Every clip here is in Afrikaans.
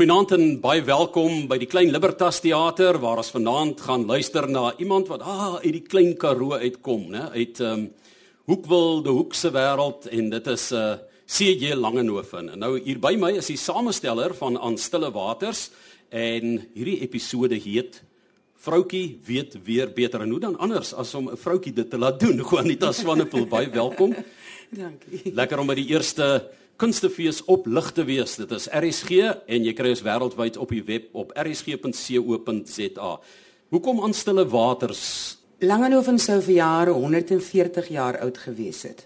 Goeienaand en baie welkom by die Klein Libertas Theater waar ons vanaand gaan luister na iemand wat ah uit die Klein Karoo uitkom, né? Uit ehm um, Hoekwil, die Hoekse wêreld en dit is 'n uh, eh, CJ Langehoven. En nou hier by my is die samesteller van Aan Stille Waters en hierdie episode heet Vroutjie weet weer beter en hoe dan anders as om 'n vroutjie dit te laat doen. Juanita Swanepoel, baie welkom. Dankie. Lekker om by die eerste Kunstefees op lig te wees. Dit is RSG en jy kry ons wêreldwyd op die web op rsg.co.za. Hoekom aan stille waters? Langehoven sou vir jare 140 jaar oud gewees het.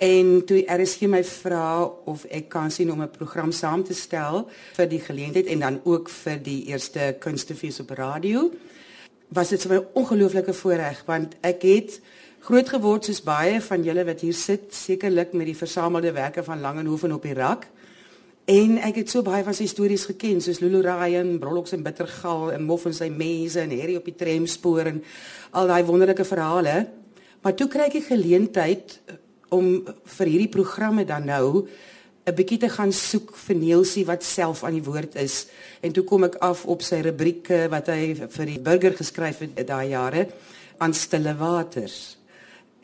En toe RSG my vra of ek kan sien om 'n program saam te stel vir die geleentheid en dan ook vir die eerste Kunstefees op radio, was dit vir my 'n ongelooflike voorreg want ek het groot geword soos baie van julle wat hier sit, sekerlik met die versamelde werke van Langehoven op die rak. En ek het so baie van sy stories geken, soos Lulu Ryan, Brolloks en Bittergal en Moff en sy mense en Harry op die tramspoor en al daai wonderlike verhale. Maar toe kry ek die geleentheid om vir hierdie programme dan nou 'n bietjie te gaan soek vir Neelsie wat self aan die woord is. En toe kom ek af op sy rubrieke wat hy vir die burger geskryf het daai jare aan stille waters.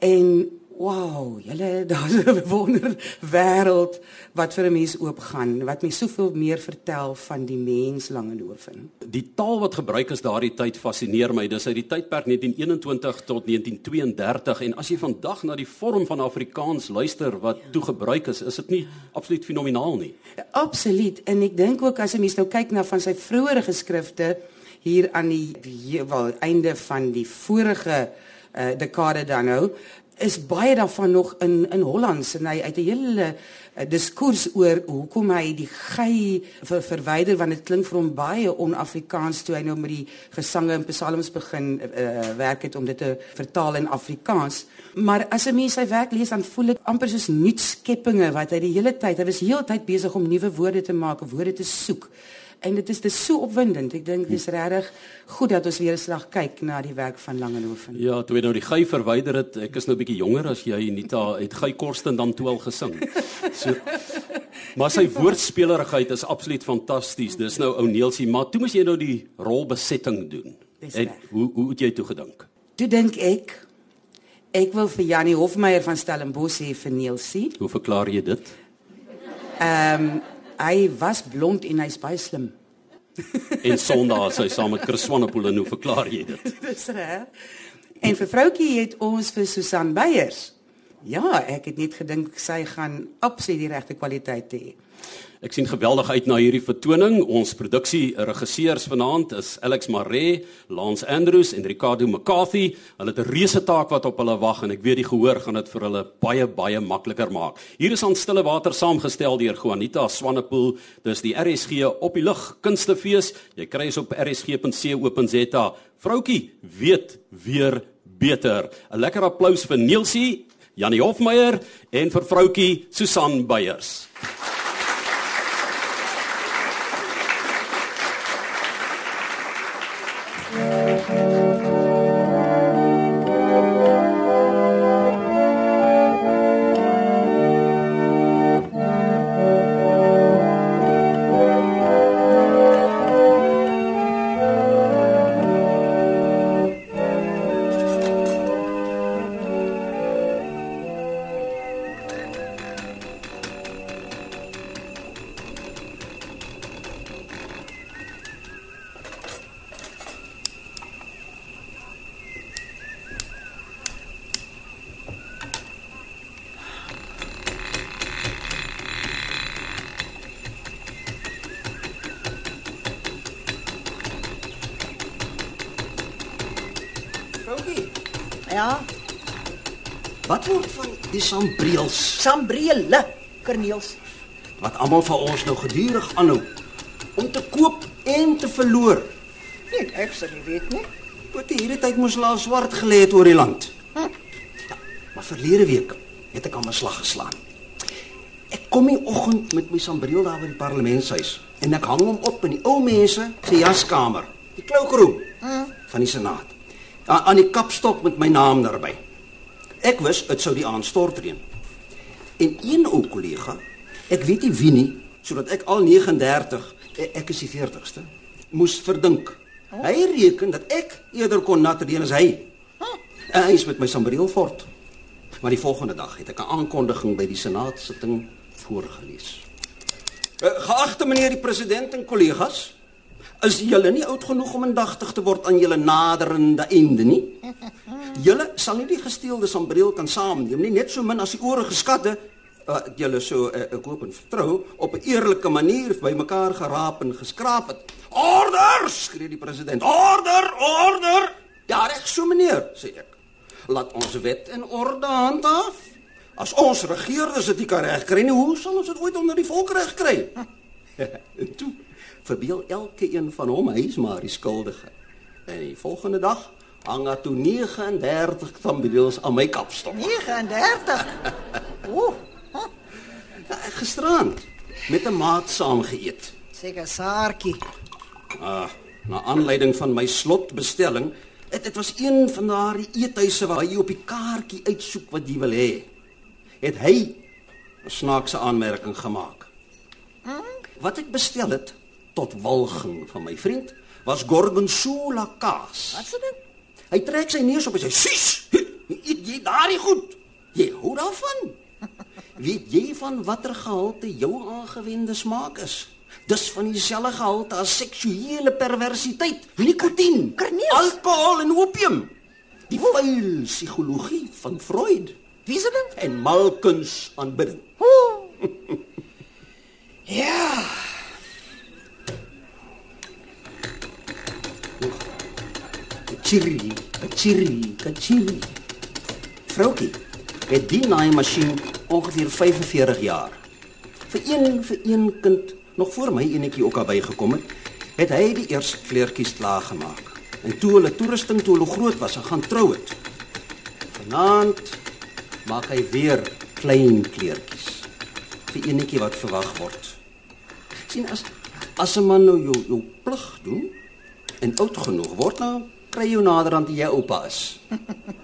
En wow, julle daar's 'n wonder wêreld wat vir 'n mens oopgaan, wat my soveel meer vertel van die mens Langehoven. Die taal wat gebruik is daardie tyd fascineer my. Dis uit die tydperk 1921 tot 1932 en as jy vandag na die vorm van Afrikaans luister wat ja. toe gebruik is, is dit nie absoluut fenomenaal nie. Ja, absoluut. En ek dink ook as 'n mens nou kyk na van sy vroeëre geskrifte hier aan die wel einde van die vorige uh, dekade dan nou is baie daarvan nog in in Hollands. En hy uit 'n hele uh, diskurs oor hoekom hy die gey ver, verwyder want dit klink vir hom baie on-Afrikaans toe hy nou met die gesange en psalms begin uh, werk het om dit te vertaal in Afrikaans. Maar as 'n mens sy werk lees dan voel dit amper soos nuutskeppinge wat hy die hele tyd hy was heeltyd besig om nuwe woorde te maak woorde te soek En dit is dis so opwindend. Ek dink dis regtig goed dat ons weer 'n slag kyk na die werk van Langehoven. Ja, toe jy nou die gey verwyder het, ek is nou 'n bietjie jonger as jy Anita het gey Korsten dan toe al gesing. So Maar sy woordspelerigheid is absoluut fantasties. Dis nou ou Neelsie, maar toe moes jy nou die rolbesetting doen. En hoe hoe het jy toe gedink? Toe dink ek ek wil vir Janie Hofmeyer van Stellenbosch hê vir Neelsie. Hoe verklaar jy dit? Ehm um, hy was blond en hy's baie slim. en Sondag sy saam met Chris Swanepoel en hoe verklaar jy dit? Dis reg. En vir vroutjie het ons vir Susan Beyers. Ja, ek het net gedink sy gaan absoluut die regte kwaliteit hê. Ek sien geweldig uit na hierdie vertoning. Ons produksie regisseurs vanaand is Alex Maree, Lance Andrews en Ricardo McCarthy. Hulle het 'n reuse taak wat op hulle wag en ek weet die gehoor gaan dit vir hulle baie baie makliker maak. Hier is aan stille water saamgestel deur Juanita Swanepoel. Dis die RSG op die lug kunstefees. Jy kry dit op rsg.co.za. Vroutjie weet weer beter. 'n Lekker applous vir Neelsie, Janie Hofmeyer en vir vroutjie Susan Beyers. Wat word van die sambreels? Sambrele, Corneels. Wat almal van ons nou gedurig aanhou om te koop en te verloor. Nee, ek sê nie weet nie. Wat die hele tyd moes laat swart gelê het oor die land. Hm. Ja, maar verlede week het ek aan my slag geslaan. Ek kom die oggend met my sambreel daar by die parlementshuis en ek hang hom op in die ou mense se jaskamer, die kloukroom hm. van die senaat aan die kapstok met my naam daarby. Ek wist dit sou die aanstort reën. En een ou kollega, ek weet nie wie nie, sodat ek al 39 E- Ek is die 40ste. Moes verdink. Hy reken dat ek eerder kon natreen as hy. En hy is met my sambreel fort. Maar die volgende dag het ek 'n aankondiging by die senaatsitting voorgeles. Eh, Geagte meneer die president en kollegas, is julle nie oud genoeg om indagtig te word aan julle naderende einde nie? Julle sal nie die gesteelde sambreel kan saamneem nie, net so min as die ore geskatte wat julle so uh, ek hoop en vertrou op 'n eerlike manier bymekaar geraap en geskraap het. Order! skree die president. Order! Order! Ja, reg so meneer, sê ek. Laat ons wet en orde handhaaf. As ons regeerders dit nie kan regkry nie, hoe sal ons dit ooit onder die volk regkry? toe verbeel elke een van hom hy is maar die skuldige. En die volgende dag hang daar toe 39 tambiels aan my kapstok. 39. Ooh, Ja, ek gisterand met 'n maat saam geëet. seker Saartjie. Ah, na aanleiding van my slotbestelling, dit dit was een van daardie eethuise waar jy op die kaartjie uitsoek wat jy wil hê. Het hy 'n snaakse aanmerking gemaak. Wat ek bestel het tot walging van my vriend was gorgonzola kaas. Wat se ding? Hy trek sy neus op en sê: "Sis, eet jy daardie goed? Jy hou daarvan?" Weet jy van watter gehalte jou aangewende smaak is? Dis van dieselfde gehalte as seksuele perversiteit, nikotien, Cornelis. alkohol en opium. Die vuil psigologie van Freud Wie se ding? en Malkins aanbidding. Ja, Kachiri, kachiri, kachiri. Vroukie, het die naaimasjien ongeveer 45 jaar. Vir een vir een kind nog voor my enetjie ook albei gekom het, het hy die eerste kleertjies klaar gemaak. En toe hulle toerusting toe hulle groot was en gaan trou het. Vanaand maak hy weer klein kleertjies vir enetjie wat verwag word. sien as as 'n man nou jou jou plig doen en oud genoeg word nou kry jy nader aan die jy oupa is.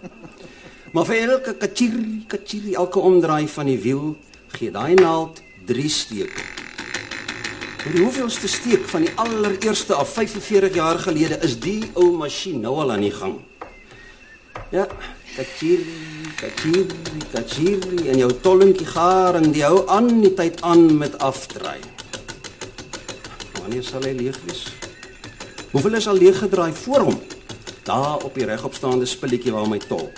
maar vir elke kachiri, kachiri, elke omdraai van die wiel gee daai naald 3 steke. Vir die hoeveelste steek van die allereerste af 45 jaar gelede is die ou masjien nou al aan die gang. Ja, kachiri, kachiri, kachiri en jou tolletjie garing, die hou aan die tyd aan met afdraai. Wanneer sal hy leeg wees? Hoeveel is al leeg gedraai voor hom? Daar op die regopstaande spulletjie waar my tol.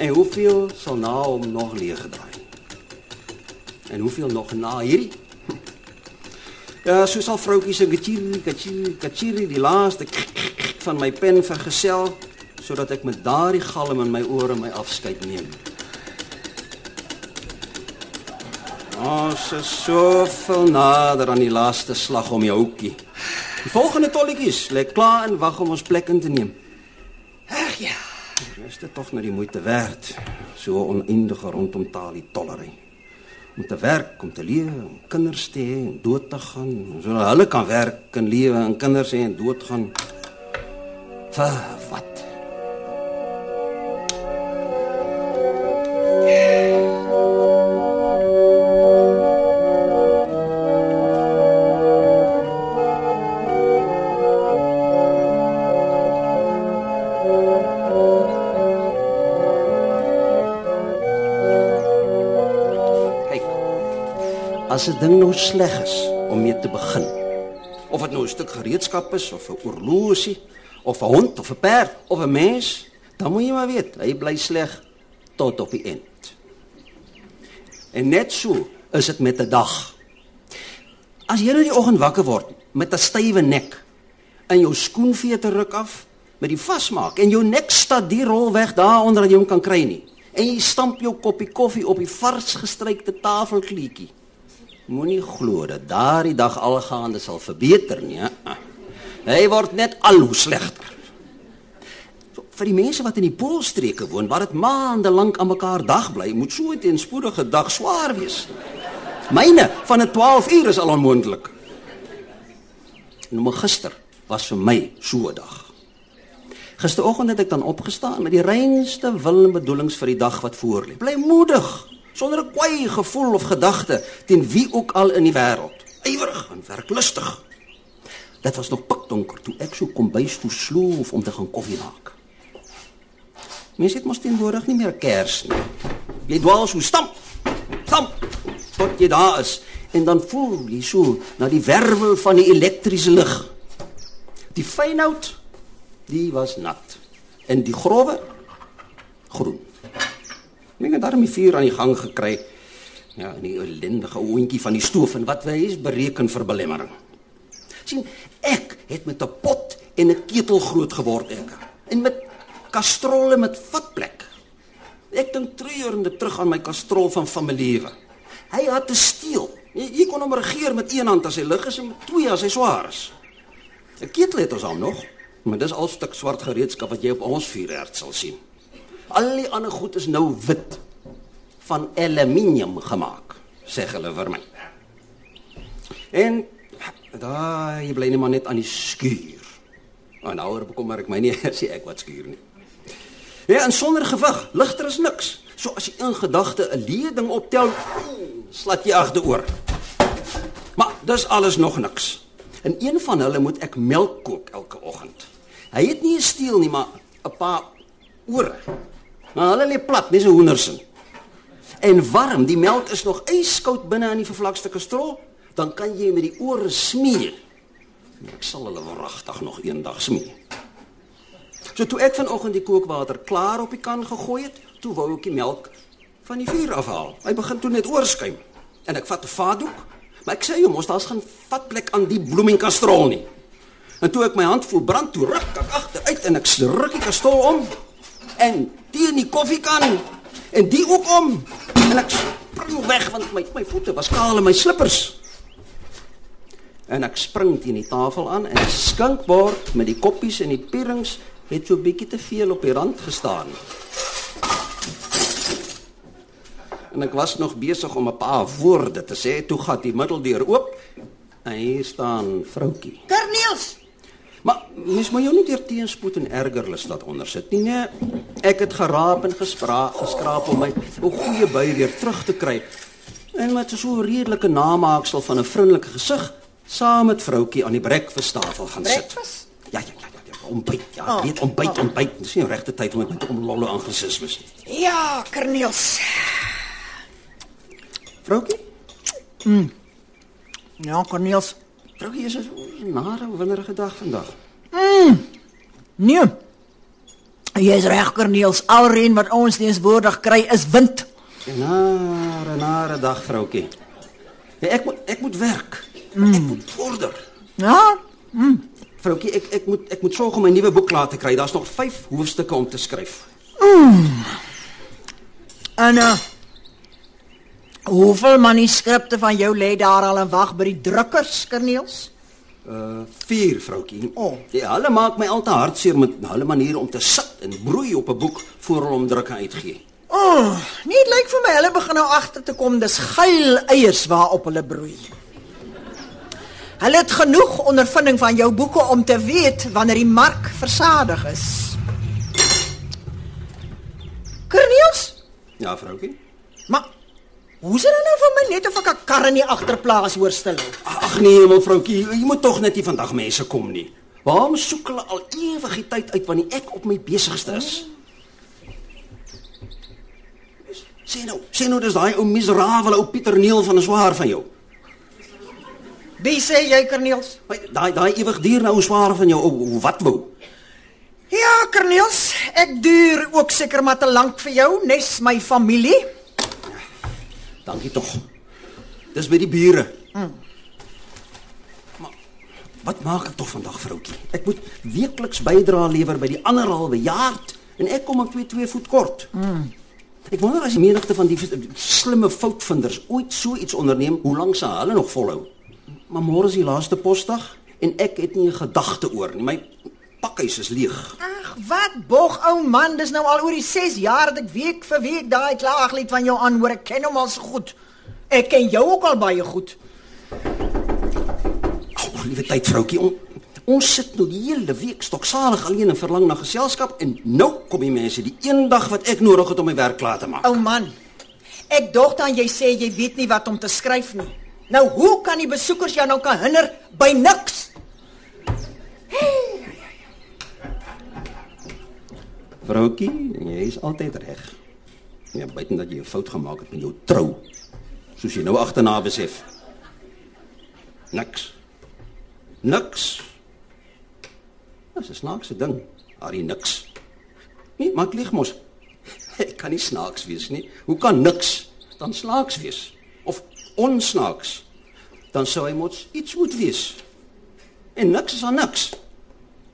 En hoeveel sal na hom nog leeg gedraai? En hoeveel nog na hierdie? Ja, so sal vroutjie se kachiri, kachiri, kachiri die laaste van my pen vergesel sodat ek met daardie galm in my ore my afskeid neem. Ons is so veel nader aan die laaste slag om die houtjie. Die volgende tolletjies lê klaar en wag om ons plek in te neem. ag ja. Is dit tog nou die moeite werd? So oneindige rondom taal die tollery. Om te werk, om te lewe, om kinders te hê en dood te gaan, sodat hulle kan werk en lewe en kinders hê en doodgaan. Vir wat? As 'n ding nou sleg is om mee te begin. Of dit nou 'n stuk gereedskap is of 'n oorlosie of 'n hond of 'n perd of 'n mens, dan moet jy maar weet, hy bly sleg tot op die eind. En net so is dit met 'n dag. As jy nou die oggend wakker word met 'n stywe nek en jou skoenvete ruk af met die vasmaak en jou nek stad die rol weg daar onder dat jy hom kan kry nie. En jy stamp jou koppie koffie op die vars gestrykte tafelkleedjie. Moenie glo dat daardie dag algaande sal verbeter nie. hè. Hy word net al hoe slegter. So, vir die mense wat in die poolstreke woon waar dit maande lank aan mekaar dag bly, moet so 'n teenspoedige dag swaar wees. Myne van 'n 12 uur is al onmoontlik. Nou maar gister was vir my so 'n dag. Gisteroggend het ek dan opgestaan met die reinste wil en bedoelings vir die dag wat voorlê. Bly moedig, sonder 'n kwaai gevoel of gedagte teen wie ook al in die wêreld. ywerig en werklustig. Dit was nog pikdonker toe ek so kombuis toe sloof om te gaan koffie maak. Mense het mos teenwoordig nie meer kers nie. Jy dwaal so stamp. Stamp tot jy daar is en dan voel jy so na die wervel van die elektriese lig. Die fynhout, die was nat en die grove groen. Ek het daarmee vuur aan die gang gekry. Ja, en die ellendige oontjie van die stoof en wat wys bereken vir belemmering. sien, ek het met 'n pot en 'n ketel groot geword ek. En met kastrolle met vatplek. Ek dink treurende terug aan my kastrol van familiewe. Hy had te steel. Jy, kon hom regeer met een hand as hy lig is en met twee as hy swaar is. 'n Ketel het ons al nog, maar dis al stuk swart gereedskap wat jy op ons vuurherd sal sien. Al die ander goed is nou wit van aluminium gemaak, sê hulle vir my. En daai bly net maar net aan die skuur. En nou bekommer ek my nie as ek wat skuur nie. Ja, en sonder gewig, ligter is niks. So as jy in gedagte 'n leding optel, slat jy agteroor. Maar dis alles nog niks. En een van hulle moet ek melk kook elke oggend. Hy het nie 'n steel nie, maar 'n paar ore. Maar hulle lê plat, dis 'n hoendersin. En warm, die melk is nog yskoud binne in die vervlakste kastrol, dan kan jy met die ore smeer. Ek sal hulle wragtig nog eendag smeer. So toe ek vanoggend die kookwater klaar op die kan gegooi het, toe wou ek die melk van die vuur afhaal. Hy begin toe net oorskuim. En ek vat 'n vaatdoek, maar ek sê jou mos daar's geen vatplek aan die bloemingkastrol nie. En toe ek my hand voel brand, toe ruk ek agteruit en ek ruk die kastrol om en teen die koffiekan en die ook om en ek spring weg want my my voete was kaal en my slippers. En ek spring teen die tafel aan en die skinkbord met die koppies en die pierings het so bietjie te veel op die rand gestaan. En ek was nog besig om 'n paar woorde te sê toe gaan die middeldeur oop en hier staan vroutjie. Corneels, Maar mens moet jou nie deur teenspoed en ergernis laat ondersit nie. Nee, ek het geraap en gespra, geskraap om my 'n goeie by weer terug te kry. En met so 'n redelike namaaksel van 'n vriendelike gesig saam met vroutjie aan die breakfasttafel gaan sit. Breakfast? Ja, ja, ja, ja, ja ontbyt. Ja, oh, weet ontbyt, oh. ontbyt. Dis nie regte tyd om met om lolle anglisismes nie. Ja, Corneels. Vroutjie? Ja, Corneels. Vroutjie is 'n nare winderige dag vandag. Nee. Jy is reg, Corneels. Alreën wat ons teenswoordig kry is wind. 'n Nare, nare dag, vroutjie. Ja, ek moet ek moet werk. Mm. Ek moet vorder. Ja? Vroutjie, ek ek moet ek moet sorg om my nuwe boek klaar te kry. Daar's nog 5 hoofstukke om te skryf. En uh Hoeveel manuskripte van jou lê daar al in wag by die drukkers, Corneels? Uh 4 vroutjie. O. Ja, hulle maak my al te hartseer met hulle maniere om te sit en broei op 'n boek voor hulle hom druk en uitgee. O, oh, nee, dit lyk vir my hulle begin nou agter te kom dis geil eiers waarop hulle broei. Hulle het genoeg ondervinding van jou boeke om te weet wanneer die mark versadig is. Corneels? Ja, vroutjie. Maar hoe is dit nou van my net of ek 'n kar in die agterplaas hoor stil? Ag nee, my vroutjie, jy moet tog net nie vandag mense kom nie. Waarom soek hulle al ewig tyd uit wanneer ek op my besigste is? Sien nou, sien nou dis daai ou miserabele ou Pieter Neel van 'n swaar van jou. Wie sê jy, Corneels? My daai daai ewig dier nou swaar van jou, ou wat wou? Ja, Corneels, ek duur ook seker maar te lank vir jou, nes my familie. Dankie tog. Dis by die bure. Hmm. Maar wat maak ek tog vandag, vroutjie? Ek moet weekliks bydra lewer by die ander halwe jaar en ek kom op 2 2 voet kort. Hmm. Ek wonder as die menigte van die slimme foutvinders ooit so iets onderneem, hoe lank sal hulle nog volhou? Maar môre is die laaste posdag en ek het nie 'n gedagte oor nie. My pakhuis is leeg. Ag, wat bog ou man, dis nou al oor die 6 jaar dat ek week vir week daai klaaglied van jou aanhoor. Ek ken hom al so goed. Ek ken jou ook al baie goed. Ag, liewe tyd vroutjie, on, ons sit nou die hele week stoksalig alleen en verlang na geselskap en nou kom die mense die een dag wat ek nodig het om my werk klaar te maak. Ou man. Ek dog dan jy sê jy weet nie wat om te skryf nie. Nou hoe kan die besoekers jou nou kan hinder by niks? Vroukie, jy is altyd reg. Ja, buiten dat jy 'n fout gemaak het met jou trou. Soos jy nou agterna besef. Niks. Niks. Dis 'n snaakse ding. Harry niks. Nee, maar ek lieg mos. Ek kan nie snaaks wees nie. Hoe kan niks dan snaaks wees? Of onsnaaks? Dan sou hy mos iets moet wees. En niks is dan niks.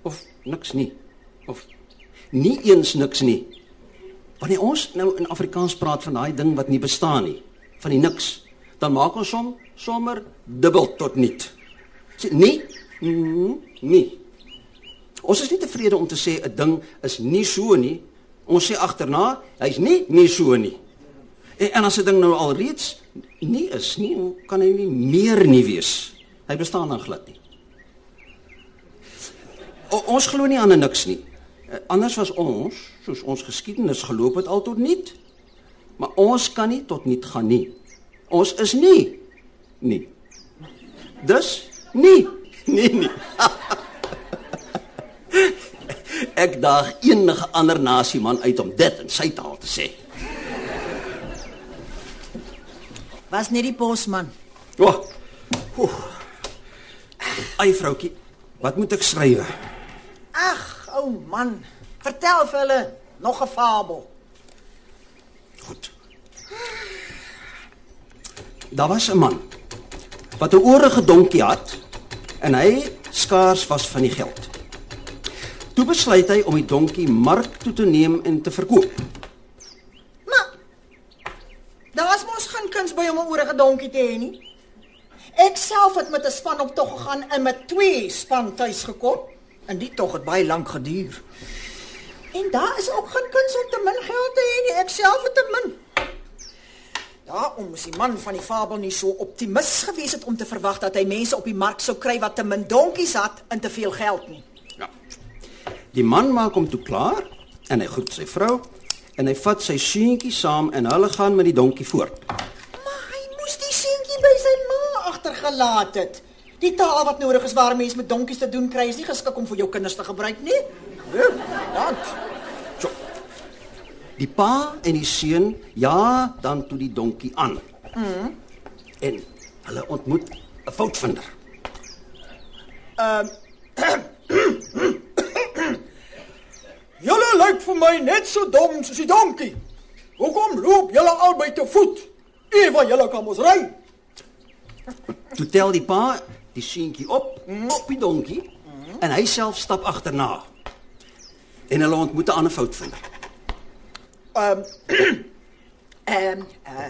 Of niks nie. Of nie eens niks nie. Wanneer ons nou in Afrikaans praat van daai ding wat nie bestaan nie, van die niks, dan maak ons hom sommer dubbel tot niet. Sê nee, mm, nee. Ons is nie tevrede om te sê 'n ding is nie so nie. Ons sê agterna, hy's nie nie so nie. En, en as 'n ding nou al reeds nie is nie, kan hy nie meer nie wees? Hy bestaan dan glad nie. O, ons glo nie aan 'n niks nie. Eh, Anders was ons, soos ons geskiedenis geloop het al tot niet. Maar ons kan nie tot niet gaan nie. Ons is nie nie. Dus nie, nee nie. Ek daag enige ander nasie man uit om dit in sy taal te sê. Was net die posman. O. Oh, Ai vroutjie, wat moet ek skryf? Ag, ou man, vertel vir hulle nog 'n fabel. Goed. Daar was 'n man wat 'n oorige donkie had en hy skaars was van die geld. Toe besluit hy om die donkie mark toe te neem en te verkoop. Maar daar was mos geen kuns by om 'n oorige donkie te hê nie. Ek self het met 'n span op tog gegaan en met twee span tuis gekom en die tog het baie lank geduur. En daar is ook geen kuns om te min geld te hê nie. Ek self het te min. Daarom is die man van die fabel nie so optimis gewees het om te verwag dat hy mense op die mark sou kry wat te min donkies had en te veel geld nie. Ja. Die man maak hom toe klaar en hy groet sy vrou en hy vat sy seentjie saam en hulle gaan met die donkie voort. Maar hy moes die seentjie by sy ma agtergelaat het. Die taal wat nodig is waar mense met donkies te doen kry is nie geskik om vir jou kinders te gebruik nie. Ja, dan. So. Die pa en die seun ja dan toe die donkie aan. Mm. En hulle ontmoet 'n foutvinder. Julle lyk vir my net so dom soos die donkie. Hoekom loop julle albei te voet? Ewa julle kan mos ry. Toe tel die pa die seentjie op op die donkie en hy self stap agterna. En hulle ontmoet 'n ander foutvinder. Ehm ehm uh,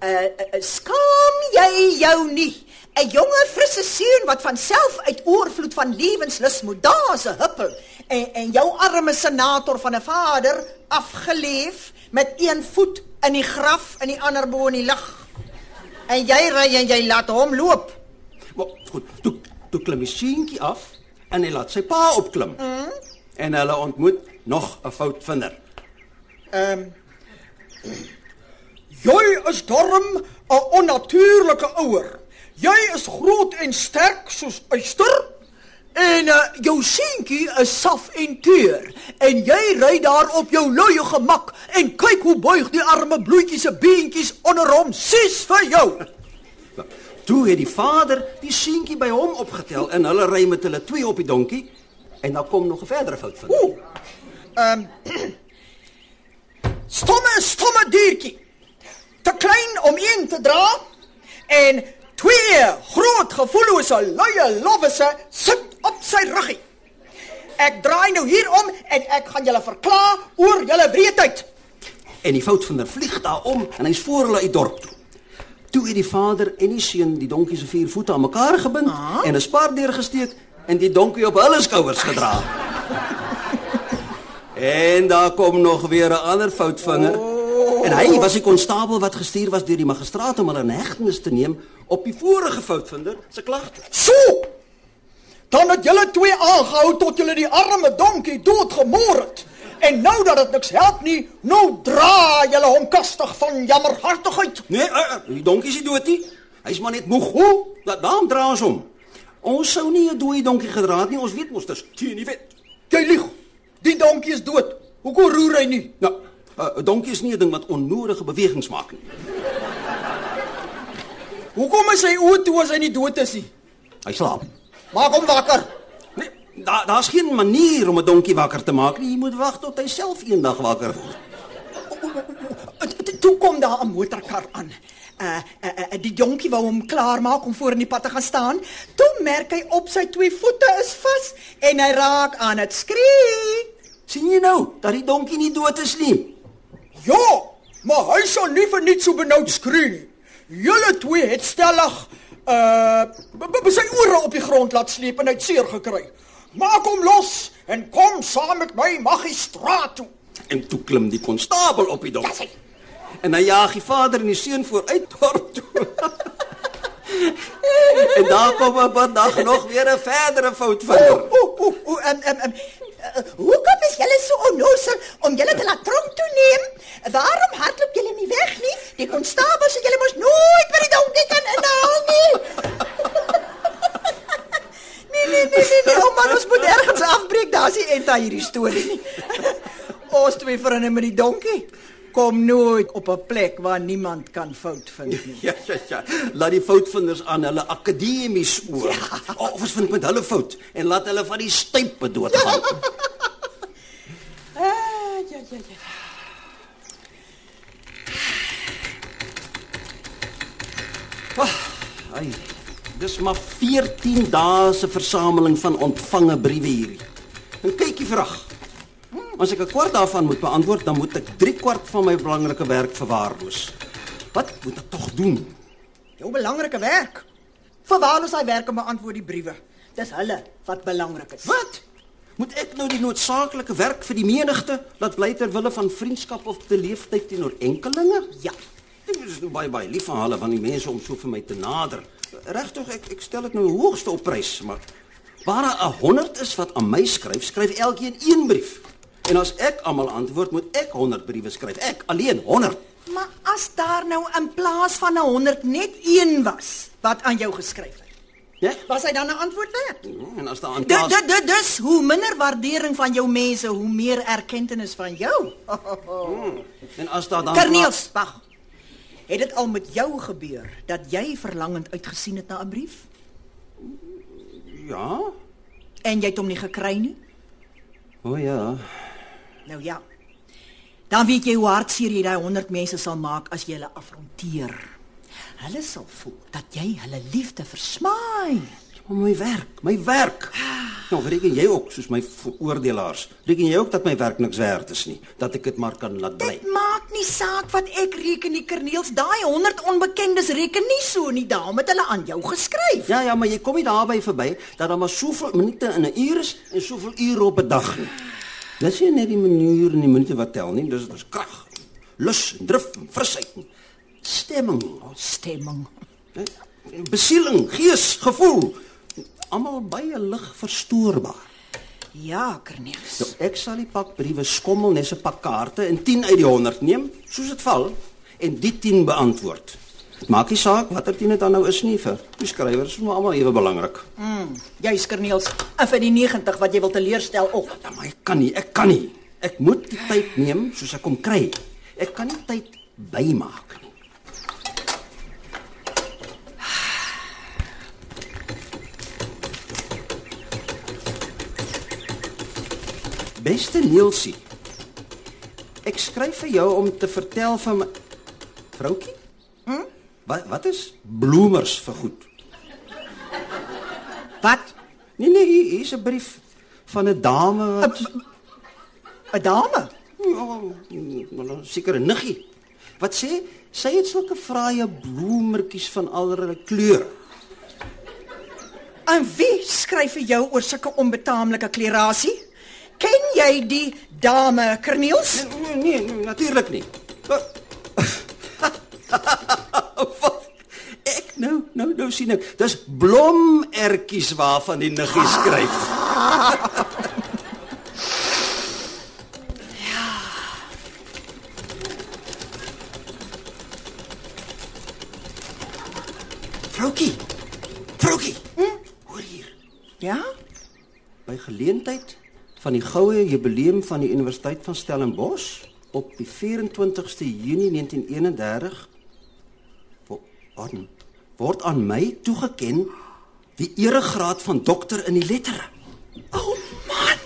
uh, uh, skaam jy jou nie? 'n Jonge frisse seun wat van self uit oorvloed van lewenslus moet daar se huppel en en jou arme senator van 'n vader afgeleef met een voet in die graf en die ander bo in die lug. En jy ry en jy laat hom loop. Maar goed, toe toe klim die seentjie af en hy laat sy pa opklim. Mm. En hulle ontmoet nog 'n foutvinder. Ehm Jy is darm 'n onnatuurlike ouer. Jy is groot en sterk soos uister en uh, jou seentjie is saf en teur en jy ry daar op jou luie gemak en kyk hoe buig die arme bloetjies se beentjies onder hom sis vir jou. Toe het die vader die seentjie by hom opgetel en hulle ry met hulle twee op die donkie en dan kom nog 'n verdere foutvinder. Ooh. Ehm Stomme, stomme diertjie. Te klein om een te dra en twee groot gevoellose luie lobbese sit op sy ruggie. Ek draai nou hier om en ek gaan julle verklaar oor julle breedheid. En die foutvinder vlieg daar om en hy's voor hulle uit dorp toe. Toe het die vader en die seun die donkie se vier voete aan mekaar gebind Ah. en 'n spaar deurgesteek en die donkie op hulle skouers gedra. en daar kom nog weer 'n ander foutvinger. En hy was die konstabel wat gestuur was deur die magistraat om hulle in hegtenis te neem op die vorige foutvinder se klagte. So. Dan het julle twee aangehou tot julle die arme donkie doodgemoor het. En nou dat dit niks help nie, nou dra julle hom kastig van jammerhartigheid. Nee, uh, uh, die donkie is nie dood nie. Hy's maar net moeg. Hoe? Da daarom dra ons hom. Ons sou nie 'n dooie donkie gedra het nie. Ons weet mos dis teen die wet. Jy lieg. Die donkie is dood. Hoekom roer hy nie? Nou, 'n donkie is nie 'n ding wat onnodige bewegings maak nie. Hoekom is hy oud toe as hy nie dood is nie? Hy slaap. Maak hom wakker. Daar daar's geen manier om 'n donkie wakker te maak nie. Jy moet wag tot hy self eendag wakker word. Toe kom daar 'n motorkar aan. Uh, uh, uh die donkie wou hom klaarmaak om voor in die pad te gaan staan. Toe merk hy op sy twee voete is vas en hy raak aan dit skree. sien jy nou dat die donkie nie dood is nie? Ja, maar hy sal nie vir niks so benoud skree nie. Julle twee het stellig uh b- b- sy ore op die grond laat sleep en hy het seer gekry. Maak hom los en kom saam met my magistraat toe. En toe klim die konstabel op die donkie. En hy jaag die vader en die seun vooruit dorp toe. en daar kom op 'n dag nog weer 'n verdere fout van. O, o, o, em em em. Uh, hoekom is julle so onnoosel om julle te laat tronk toe neem? Waarom hardloop julle nie weg nie? Die konstabel sê julle mos nooit by die donkie kan inhaal nie. nee, nee, nee, nee, nee, oh man, ons moet ergens afbreek. Daar's nie eintlik hierdie storie nie. ons twee vriende met die donkie kom nooit op 'n plek waar niemand kan fout vind nie. Ja, ja, ja. Laat die foutvinders aan hulle akademies oor. Ja. Of ons vind met hulle fout en laat hulle van die stype doodgaan. Ah, ja, ja, ja. Ai. Dis maar 14 dae se versameling van ontvange briewe hierdie. En kykie vraag. As ek 'n kwart daarvan moet beantwoord, dan moet ek 3 kwart van my belangrike werk verwaarloos. Wat moet ek tog doen? Jou belangrike werk. Verwaarloos hy werk om beantwoord die briewe. Dis hulle wat belangrik is. Wat? Moet ek nou die noodsaaklike werk vir die menigte laat bly ter wille van vriendskap of te leeftyd teenoor enkelinge? Ja. Dit is nou baie baie lief van hulle van die mense om so vir my te nader. Regtig, ek ek stel dit nou hoogste op prys, maar waar daar 'n 100 is wat aan my skryf, skryf elkeen een brief. En as ek almal antwoord, moet ek 100 briewe skryf. Ek alleen 100. Maar as daar nou in plaas van 'n 100 net een was wat aan jou geskryf het, Ja? was hy dan 'n antwoord werd? En as daar aan plaas dit dit dis hoe minder waardering van jou mense, hoe meer erkenning van jou. en as daar dan Corneels, wag. Het dit al met jou gebeur dat jy verlangend uitgesien het na 'n brief Ja? en jy het hom nie gekry nie? O oh, ja. Nou ja. Dan weet jy hoe hartseer jy daai 100 mense sal maak as jy hulle afronteer. Hulle sal voel dat jy hulle liefde versmaai. Maar my werk, my werk. Nou, reken jy ook soos my veroordelaars. Reken jy ook dat my werk niks werd is nie, dat ek dit maar kan laat bly. Dit maak nie saak wat ek reken nie, Kerniels. Daai 100 onbekendes reken nie so nie. Daarom het hulle aan jou geskryf. Ja ja, maar jy kom nie daarby verby dat daar maar soveel minute in 'n uur is en soveel ure op 'n dag nie. Dis nie net die minuut en die minute wat tel nie, dis dis krag, lus, drif, frisheid, stemming, Stemming. hè? besieling, gees, gevoel, almal baie lig verstoorbaar. Ja, Kerniels. Nou, ek sal die pak briewe skommel net 'n pak kaarte en 10 uit die 100 neem, soos dit val, en die 10 beantwoord. Maak nie saak watter 10 dit dan nou is nie vir die skrywers, is maar almal ewe belangrik. Jy's Kerniels. En vir die 90 wat jy wil teleurstel ook. Ja, maar ek kan nie, ek kan nie. Ek moet die tyd neem soos ek hom kry. Ek kan nie tyd bymaak nie. Beste Nielsie. Ek skryf vir jou om te vertel van my vroutjie? Hm? Wat wat is bloemers vir goed? Wat? Nee nee, hier is 'n brief van 'n dame wat 'n Dame? Ja, dan seker 'n niggie. Wat sê? Sy het sulke fraaie bloemertjies van allerlei kleure. En wie skryf vir jou oor sulke onbetaamlike klerasie? Ken jy die dame Corneels? Nee, nee, nee, nee natuurlik nie. Wat? Ek nou, nou, nou sien ek. Dis blomertjies waarvan die niggie skryf. ja. Frokie. Frokie. Hm? Hoor hier. Ja? By geleentheid van die goue jubileum van die Universiteit van Stellenbosch op die 24ste Junie 1931 wo- aan- word aan my toegeken die eregraad van dokter in die lettere. Oh man.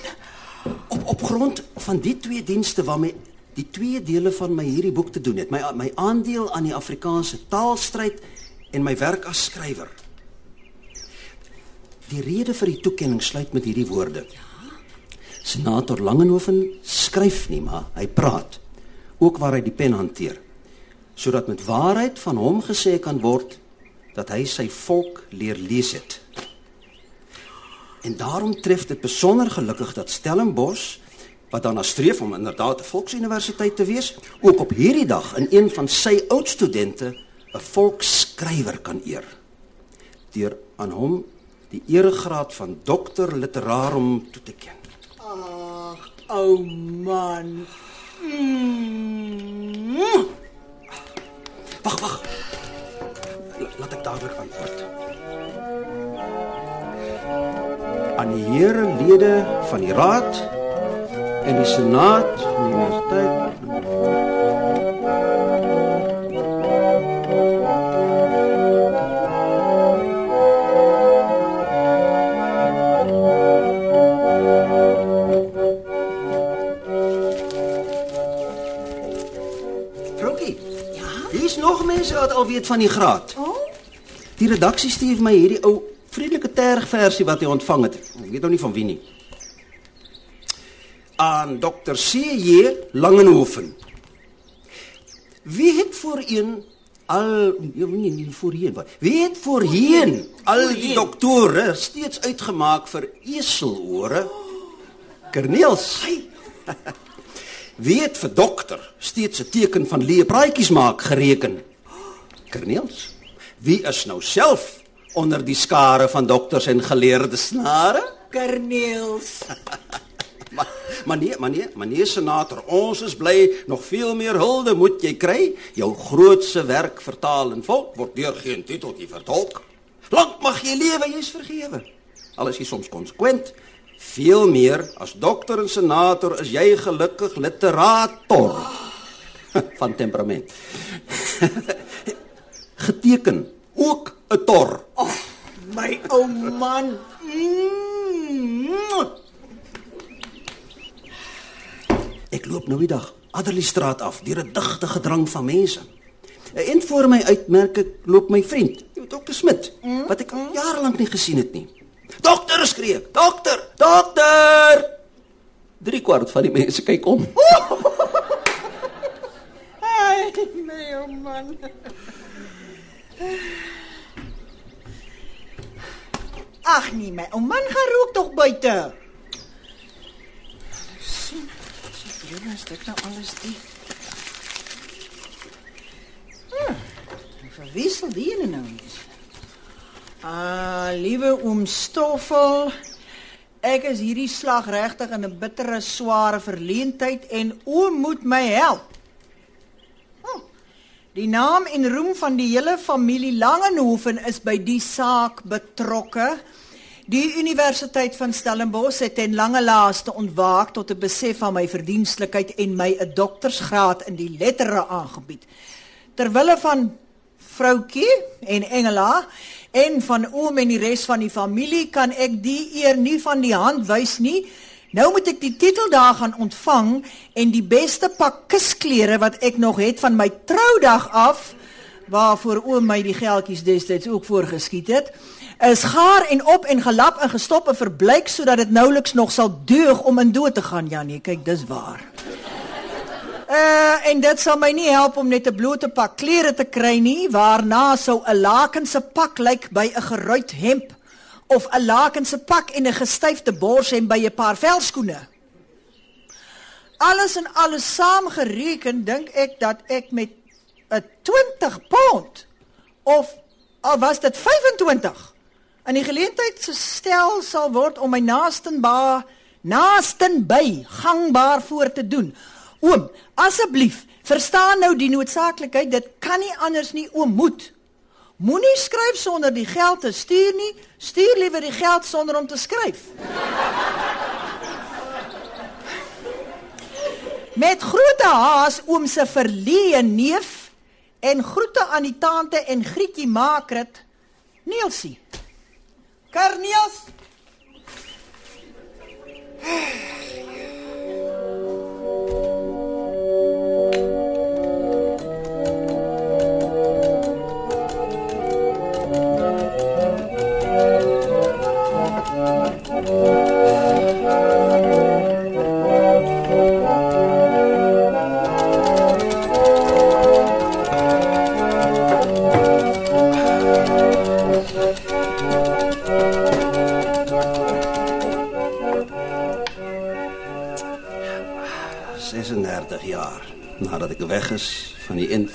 Op op grond van die twee dienste waarmee die twee dele van my hierdie boek te doen het, my my aandeel aan die Afrikaanse taalstryd en my werk as skrywer. Die rede vir die toekenning sluit met hierdie woorde. Senator Langenhoven skryf nie, maar hy praat. Ook waar hy die pen hanteer. Sodat met waarheid van hom gesê kan word dat hy sy volk leer lees het. En daarom tref dit besonder gelukkig dat Stellenbosch wat daarna streef om inderdaad 'n volksuniversiteit te wees, ook op hierdie dag in een van sy oud studente 'n volksskrywer kan eer. Deur aan hom die eregraad van dokter literarum toe te ken. Ag, ou oh man. Mm. Wag, wag. La- Laat ek dadelik antwoord. Aan die here lede van die raad en die senaat van die universiteit. Wat al weet van die graad. Oh, Die redaksie stuur my hierdie ou vriendelike tergversie wat hy ontvang het. Ek weet nou nie van wie nie. Aan Dr. C.J. Langenhoven. Wie het voorheen al ja, nee, nie voorheen wat. Wie het voorheen al die doktore steeds uitgemaak vir eselore? Kerniels. Wie het vir dokter steeds 'n teken van leë praatjies maak gereken? Kerniels. Wie is nou self onder die skare van dokters en geleerde snare? Kerniels. Maar maar nee, maar nee, maar nee senator, ons is bly nog veel meer hulde moet jy kry. Jou grootse werk vertaal en volk word deur geen titeltjie vertolk. Lank mag jy lewe, jy's vergewe. Al is jy soms konsekwent. Veel meer as dokter en senator is jy gelukkig literator van temperament. Geteken ook 'n tor. Oh, my ou man. Mm. Ek loop nou die dag Adderleystraat af deur 'n digte gedrang van mense. En voor my uitmerk ek loop my vriend, Dr Smit, wat ek al jare lank nie gesien het nie. Dokter skree ek, dokter, dokter. Drie kwart van die mense kyk om. Ai, my ou man. Ag nee, my ou man gaan rook tog buite. sien. Sien, is dit nou alles die? Hm. Verwissel die ene nou nie. Ah, liewe oom Stoffel, ek is hierdie slag regtig in 'n bittere, sware verleentheid en oom moet my help. Die naam en roem van die hele familie Langenhoven is by die saak betrokke. Die Universiteit van Stellenbosch het ten lange laaste ontwaak tot 'n besef van my verdienstelikheid en my 'n doktorsgraad in die lettere aangebied. Terwille van vroutjie en Engela en van oom en die res van die familie kan ek die eer nie van die hand wys nie. Nou moet ek die titel daar gaan ontvang en die beste pak kusklere wat ek nog het van my troudag af waarvoor oom my die geldjies destyds ook voorgeskiet het is gaar en op en gelap en gestop en verbleik sodat dit nouliks nog sal deug om in dood te gaan Janie. Kyk dis waar. Uh en dit sal my nie help om net 'n blote pak klere te kry nie, waarna sou 'n lakense pak lyk by 'n geruit hemp of 'n lakense pak en 'n gestyfde borshem by 'n paar velskoene. Alles en alles saamgereken dink ek dat ek met 'n 20 pond of al was dit 25 in die geleentheid gestel sal word om my naastenba naastenby gangbaar voor te doen. Oom, asseblief, verstaan nou die noodsaaklikheid, dit kan nie anders nie, oom moet. Moenie skryf sonder die geld te stuur nie. Stuur liewer die geld sonder om te skryf. Met groete haas oom se verlee neef en groete aan die tante en Grietjie Makrit. Neelsie. Karnias.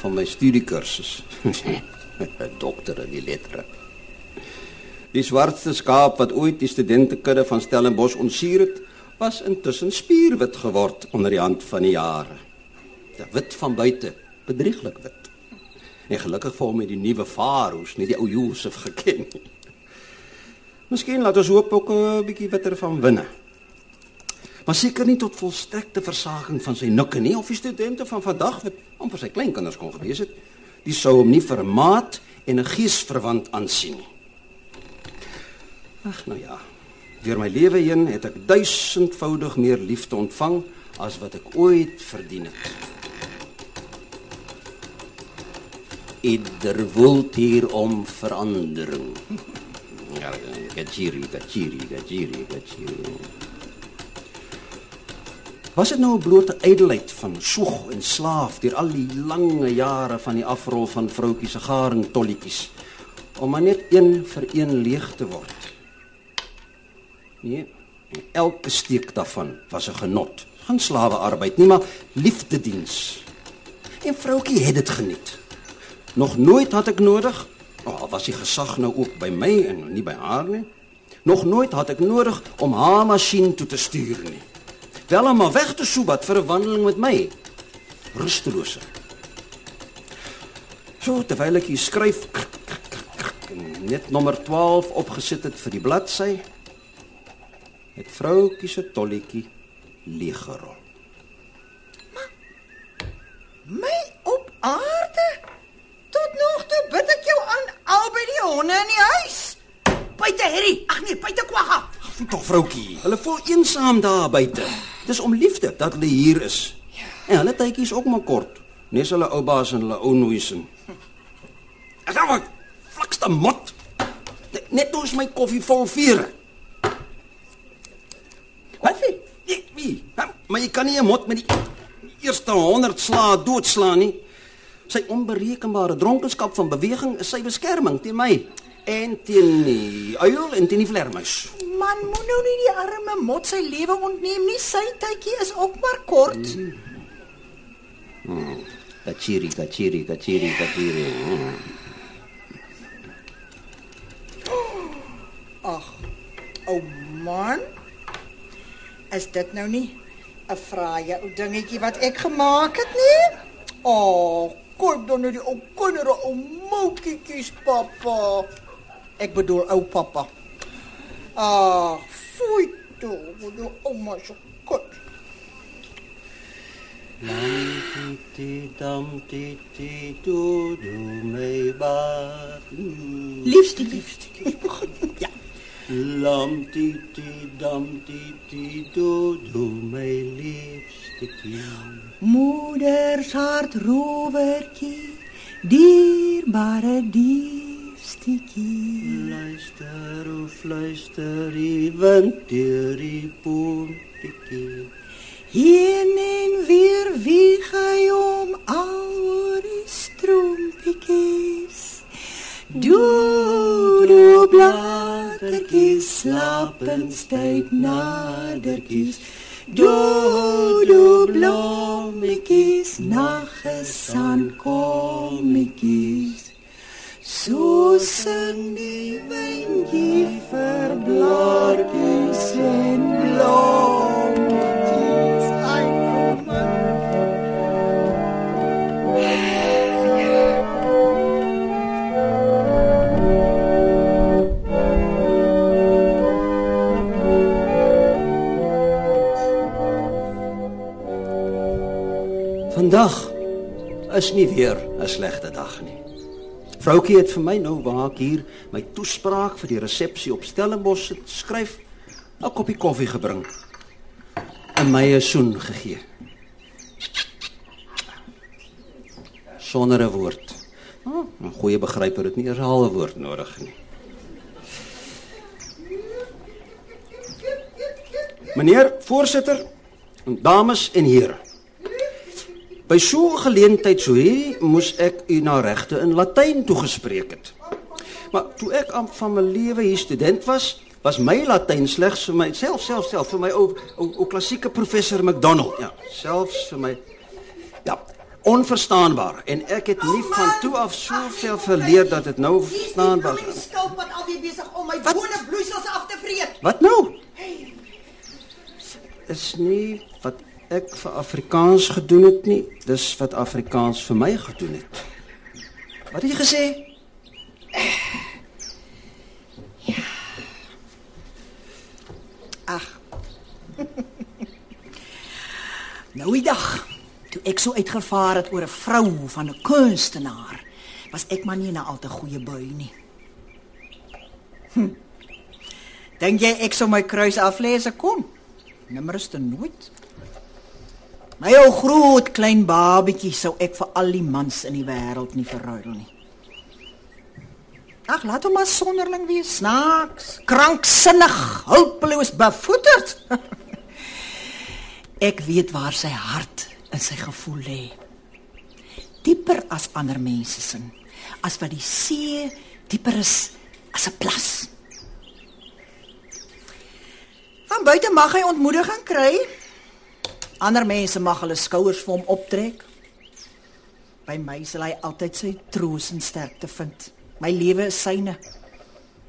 Van my studiekursus. Dokter in die lettere. Die swartste skaap wat ooit die studentekudde van Stellenbosch ontsier het, was intussen spierwit geword onder die hand van die jare. Die wit van buite, bedrieglik wit. En gelukkig vir hom het die nuwe faroes nie die ou Josef geken nie. Miskien laat ons hoop ook 'n bietjie witter van binne maar seker nie tot volstrekte versaging van sy nukke nie of die studente van vandag wat amper sy kleinkinders kon gewees het, die sou hom nie vir 'n maat en 'n geesverwant aansien nie. Ag nou ja. Deur my lewe heen het ek duisendvoudig meer liefde ontvang as wat ek ooit verdien het. Ieder wil hier om verandering. Ja, gachiri, gachiri, gachiri, gachiri. Was dit nou 'n blote ydelheid van soeg en slaaf deur al die lange jare van die afrol van vroutjies se garing tolletjies om maar net een vir een leeg te word? Nee, elke steek daarvan was 'n genot. Geen slawe arbeid nie, maar liefdediens. En vroutjie het dit geniet. Nog nooit had ek nodig, al oh, was die gesag nou ook by my en nie by haar nie. Nog nooit had ek nodig om haar masjien toe te stuur nie. Wel hom maar weg te Subat vir 'n wandeling met my. Rustelose. So terwyl ek hier skryf net nommer 12 opgesit het vir die bladsy het vroutjie se tolletjie leeggerol. My op aarde. Tot nog toe bid ek jou aan albei die honde in die huis. Buite Harry. Ag nee, buite Kwagga. Ag tog vroutjie. Hulle voel eensaam daar buite. Dis om liefde dat hulle hier is. Ja. En hulle tydjies ook maar kort. Nes hulle ou baas en hulle ou nooisin. Ek gaan wat flakste mot. Net nou is my koffie vol vuur. Koffie? Nee, wie? Maar jy kan nie 'n mot met die eerste 100 slaa doodslaan nie. Sy onberekenbare dronkenskap van beweging is sy beskerming teen my en teen die uil en teen die vlermuis man moet nou nie die arme mot sy lewe ontneem nie. Sy tydjie is ook maar kort. Hmm. Kachiri, kachiri, kachiri, kachiri. Hmm. Ag. Ou man. Is dit nou nie 'n fraaie ou dingetjie wat ek gemaak het nie? O, oh, kyk dan net die ou kinders, ou moutjies, pappa. Ek bedoel ou pappa. Ah, foei toch, de oma zo kort. Lam ti dam ti ti do do ba. Liefste, liefste, ik. Ja. Lam ti dam ti ti do do liefste. Moeders hart roverkie, dierbare dier. Stikie. Luister, o fluister, die wind deur die boontjie. Heen en weer wieg hy om al die stroompiekies. Doe bladertjies slapen tyd nadertjies. Is nie weer 'n slegte dag nie. Vroukie het vir my nou waar ek hier my toespraak vir die resepsie op Stellenbosch sit skryf, 'n koppie koffie gebring en my 'n soen gegee. Sonder 'n woord. Oh, 'n Goeie begryper het nie eers 'n halwe woord nodig nie. Meneer voorsitter, dames en here. By so 'n geleentheid so hier moes ek u na regte in Latyn toegespreek het. Maar toe ek aan van my lewe hier student was, was my Latyn slegs vir my self self self vir my ou ou, ou klassieke professor McDonald. Ja, selfs vir my ja, onverstaanbaar en ek het nie van toe af soveel verleer dat dit nou verstaanbaar Die is. skulp wat alweer besig om my bone bloeisels af te vreet. Wat nou? Is nie wat ek vir Afrikaans gedoen het nie, dis wat Afrikaans vir my gedoen het. Wat het jy gesê? Ag. nou die dag toe ek so uitgevaar het oor 'n vrou van 'n kunstenaar, was ek maar nie in 'n al te goeie bui nie. Hm. Dink jy ek sou my kruis aflees kon? Nimmer is te nooit. My ou groot klein babetjie sou ek vir al die mans in die wêreld nie verruil nie. Ag, laat hom maar sonderling wees, snaaks, kranksinnig, hulpeloos, bevoeterd. ek weet waar sy hart in sy gevoel lê. Dieper as ander mense se, as wat die see dieper is as 'n plas. Van buite mag hy ontmoediging kry. Ander mense mag hulle skouers vir hom optrek. By my sal hy altyd sy troos en sterkte vind. My lewe is syne.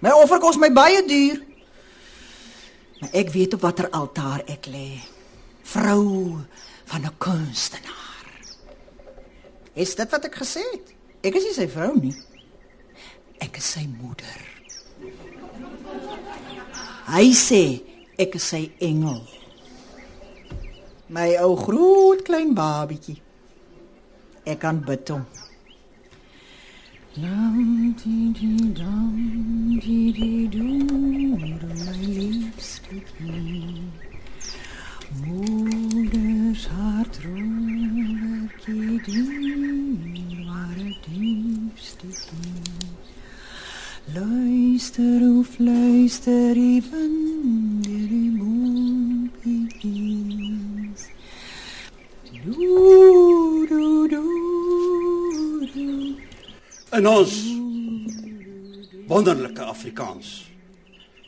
My offer kos my baie duur. Maar ek weet op watter altaar ek lê. Vrou van 'n kunstenaar. Is dit wat ek gesê het? Ek is nie sy vrou nie. Ek is sy moeder. Hy sê ek is sy engel. My ou groot klein babietjie. Ek kan bid hom. Lam di di dam di di do do my liefste kind. Moeders hart roerkie die ware diepste kind. Luister o fluister even die. Do do do do. In ons wonderlike Afrikaans.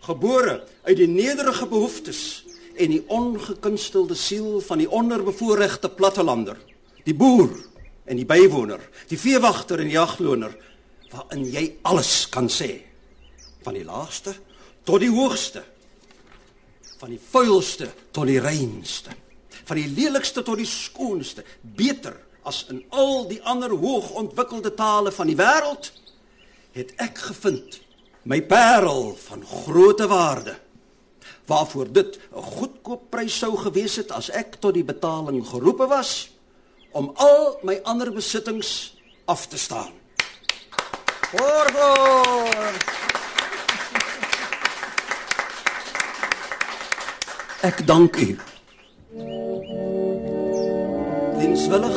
Gebore uit die nederige behoeftes en die ongekunstelde siel van die onderbevoorregte plattelander, die boer en die bywoner, die veewagter en die jagloner, waarin jy alles kan sê, van die laagste tot die hoogste, van die vuilste tot die reinste, van die lelikste tot die skoonste, beter as in al die ander hoogontwikkelde tale van die wêreld, het ek gevind my parel van groote waarde waarvoor dit 'n goedkoop prys sou gewees het as ek tot die betaling geroepe was om al my ander besittings af te staan. Borgo. Ek dank u. Dienswillig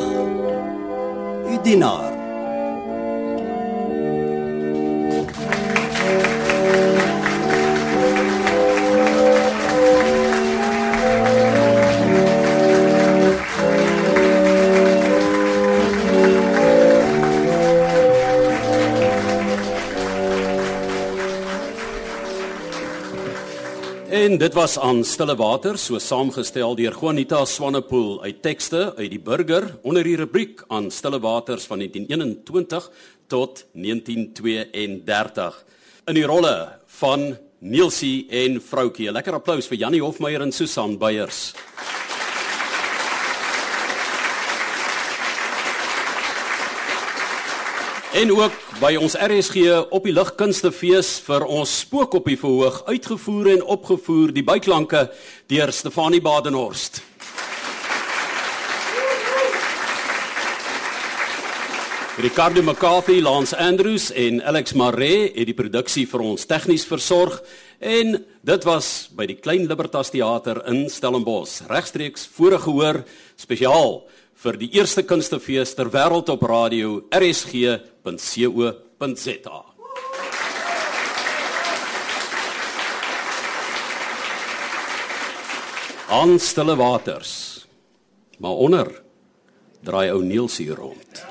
u dienaar. En dit was aan Stille Water, so saamgestel deur Juanita Swanepoel uit tekste uit die Burger onder die rubriek aan Stille Waters van 1921 tot 1932. In die rolle van Nielsie en Vroukie. 'n Lekker applous vir Jannie Hofmeyer en Susan Beyers. En ook by ons RSG op die ligkunstefees vir ons spookoppie verhoog uitgevoer en opgevoer die byklanke deur Stefanie Badenhorst. Ricardo McCarthy, Lance Andrews en Alex Maree het die produksie vir ons tegnies versorg en dit was by die Klein Libertas Theater in Stellenbosch regstreeks voorgehoor spesiaal vir die eerste kunstefees ter wêreld op radio rsg.co.za aan stille waters. Maar onder draai ou Niels hier rond.